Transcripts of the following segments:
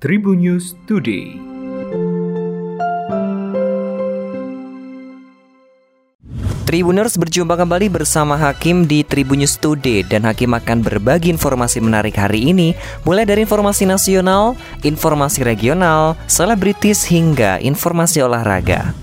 Tribun News Today. Tribuners berjumpa kembali bersama Hakim di Tribun News Today dan Hakim akan berbagi informasi menarik hari ini mulai dari informasi nasional, informasi regional, selebritis hingga informasi olahraga.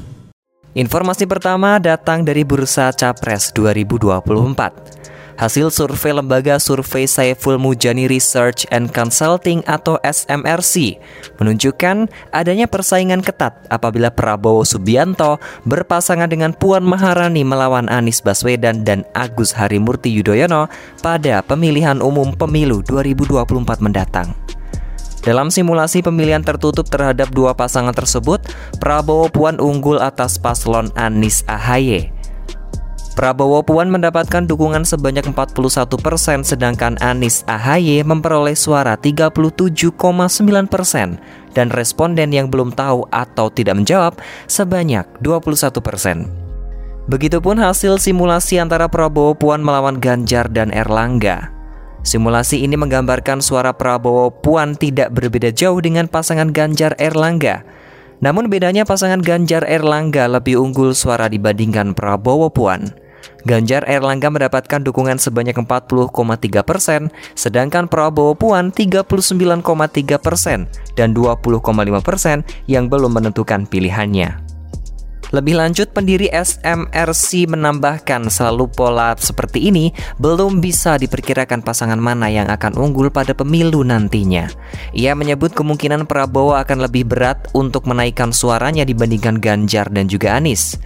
Informasi pertama datang dari Bursa Capres 2024. Hasil survei lembaga survei Saiful Mujani Research and Consulting atau SMRC menunjukkan adanya persaingan ketat apabila Prabowo Subianto berpasangan dengan Puan Maharani melawan Anies Baswedan dan Agus Harimurti Yudhoyono pada pemilihan umum pemilu 2024 mendatang. Dalam simulasi pemilihan tertutup terhadap dua pasangan tersebut, Prabowo Puan unggul atas paslon Anies Ahaye. Prabowo Puan mendapatkan dukungan sebanyak 41 persen, sedangkan Anies Ahaye memperoleh suara 37,9 persen dan responden yang belum tahu atau tidak menjawab sebanyak 21 persen. Begitupun hasil simulasi antara Prabowo Puan melawan Ganjar dan Erlangga. Simulasi ini menggambarkan suara Prabowo Puan tidak berbeda jauh dengan pasangan Ganjar Erlangga. Namun bedanya pasangan Ganjar Erlangga lebih unggul suara dibandingkan Prabowo Puan. Ganjar Erlangga mendapatkan dukungan sebanyak 40,3 persen, sedangkan Prabowo Puan 39,3 persen dan 20,5 persen yang belum menentukan pilihannya. Lebih lanjut, pendiri SMRC menambahkan selalu pola seperti ini belum bisa diperkirakan pasangan mana yang akan unggul pada pemilu nantinya. Ia menyebut kemungkinan Prabowo akan lebih berat untuk menaikkan suaranya dibandingkan Ganjar dan juga Anies.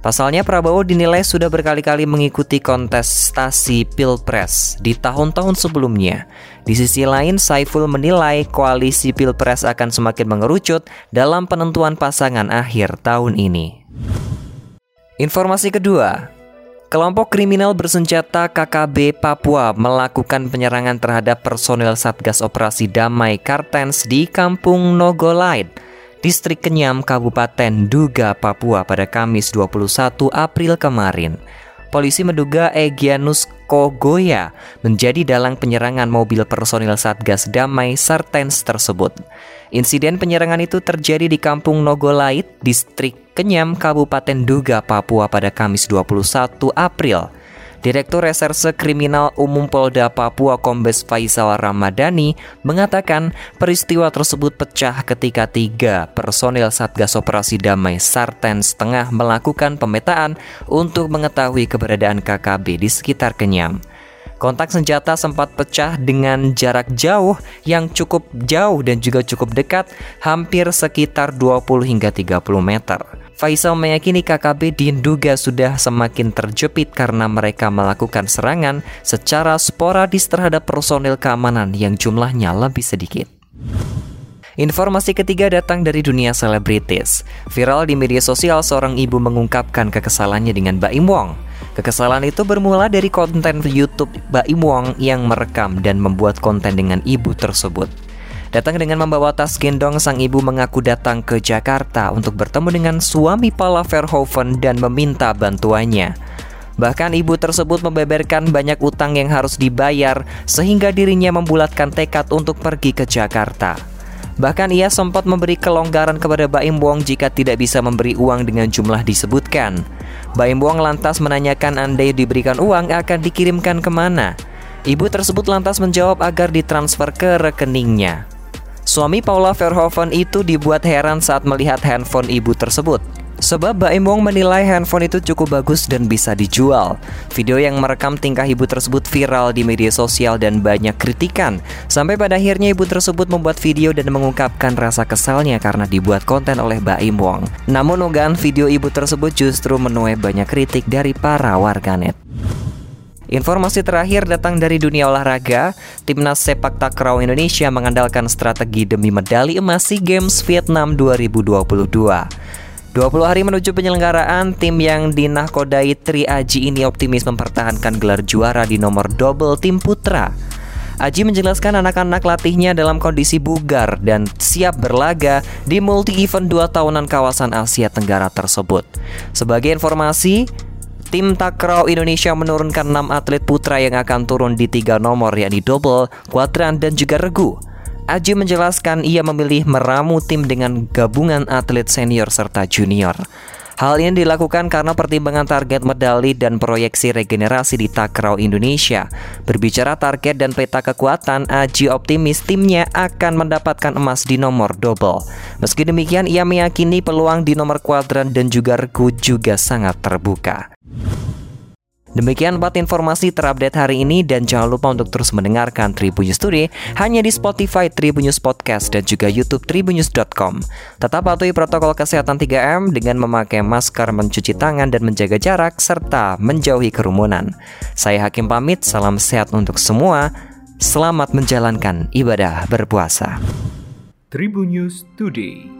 Pasalnya Prabowo dinilai sudah berkali-kali mengikuti kontestasi Pilpres di tahun-tahun sebelumnya. Di sisi lain, Saiful menilai koalisi Pilpres akan semakin mengerucut dalam penentuan pasangan akhir tahun ini. Informasi kedua, Kelompok kriminal bersenjata KKB Papua melakukan penyerangan terhadap personel Satgas Operasi Damai Kartens di Kampung Nogolait Distrik Kenyam, Kabupaten Duga, Papua pada Kamis 21 April kemarin. Polisi menduga Egyanus Kogoya menjadi dalang penyerangan mobil personil Satgas Damai Sartens tersebut. Insiden penyerangan itu terjadi di Kampung Nogolait, Distrik Kenyam, Kabupaten Duga, Papua pada Kamis 21 April. Direktur Reserse Kriminal Umum Polda Papua Kombes Faisal Ramadhani mengatakan peristiwa tersebut pecah ketika tiga personil Satgas Operasi Damai Sarten Setengah melakukan pemetaan untuk mengetahui keberadaan KKB di sekitar Kenyam. Kontak senjata sempat pecah dengan jarak jauh yang cukup jauh dan juga cukup dekat, hampir sekitar 20 hingga 30 meter. Faisal meyakini KKB diduga sudah semakin terjepit karena mereka melakukan serangan secara sporadis terhadap personil keamanan yang jumlahnya lebih sedikit. Informasi ketiga datang dari dunia selebritis. Viral di media sosial seorang ibu mengungkapkan kekesalannya dengan Baim Wong. Kekesalan itu bermula dari konten YouTube Baim Wong yang merekam dan membuat konten dengan ibu tersebut. Datang dengan membawa tas gendong, sang ibu mengaku datang ke Jakarta untuk bertemu dengan suami Paula Verhoeven dan meminta bantuannya. Bahkan ibu tersebut membeberkan banyak utang yang harus dibayar sehingga dirinya membulatkan tekad untuk pergi ke Jakarta. Bahkan ia sempat memberi kelonggaran kepada Baim Wong jika tidak bisa memberi uang dengan jumlah disebutkan. Baim Wong lantas menanyakan andai diberikan uang akan dikirimkan ke mana. Ibu tersebut lantas menjawab agar ditransfer ke rekeningnya. Suami Paula Verhoeven itu dibuat heran saat melihat handphone ibu tersebut. Sebab Baim Wong menilai handphone itu cukup bagus dan bisa dijual. Video yang merekam tingkah ibu tersebut viral di media sosial dan banyak kritikan. Sampai pada akhirnya ibu tersebut membuat video dan mengungkapkan rasa kesalnya karena dibuat konten oleh Baim Wong. Namun unggahan video ibu tersebut justru menuai banyak kritik dari para warganet. Informasi terakhir datang dari dunia olahraga. Timnas sepak takraw Indonesia mengandalkan strategi demi medali emas SEA Games Vietnam 2022. 20 hari menuju penyelenggaraan, tim yang dinahkodai Tri Aji ini optimis mempertahankan gelar juara di nomor double tim putra. Aji menjelaskan anak-anak latihnya dalam kondisi bugar dan siap berlaga di multi-event dua tahunan kawasan Asia Tenggara tersebut. Sebagai informasi, tim takraw Indonesia menurunkan 6 atlet putra yang akan turun di tiga nomor yakni double, kuadran, dan juga regu. Aji menjelaskan ia memilih meramu tim dengan gabungan atlet senior serta junior. Hal ini dilakukan karena pertimbangan target medali dan proyeksi regenerasi di takraw Indonesia. Berbicara target dan peta kekuatan, Aji optimis timnya akan mendapatkan emas di nomor double. Meski demikian, ia meyakini peluang di nomor kuadran dan juga regu juga sangat terbuka. Demikian empat informasi terupdate hari ini dan jangan lupa untuk terus mendengarkan Tribun News Today hanya di Spotify Tribun News Podcast dan juga YouTube tribunnews.com. Tetap patuhi protokol kesehatan 3M dengan memakai masker, mencuci tangan dan menjaga jarak serta menjauhi kerumunan. Saya Hakim pamit, salam sehat untuk semua. Selamat menjalankan ibadah berpuasa. Tribun Today.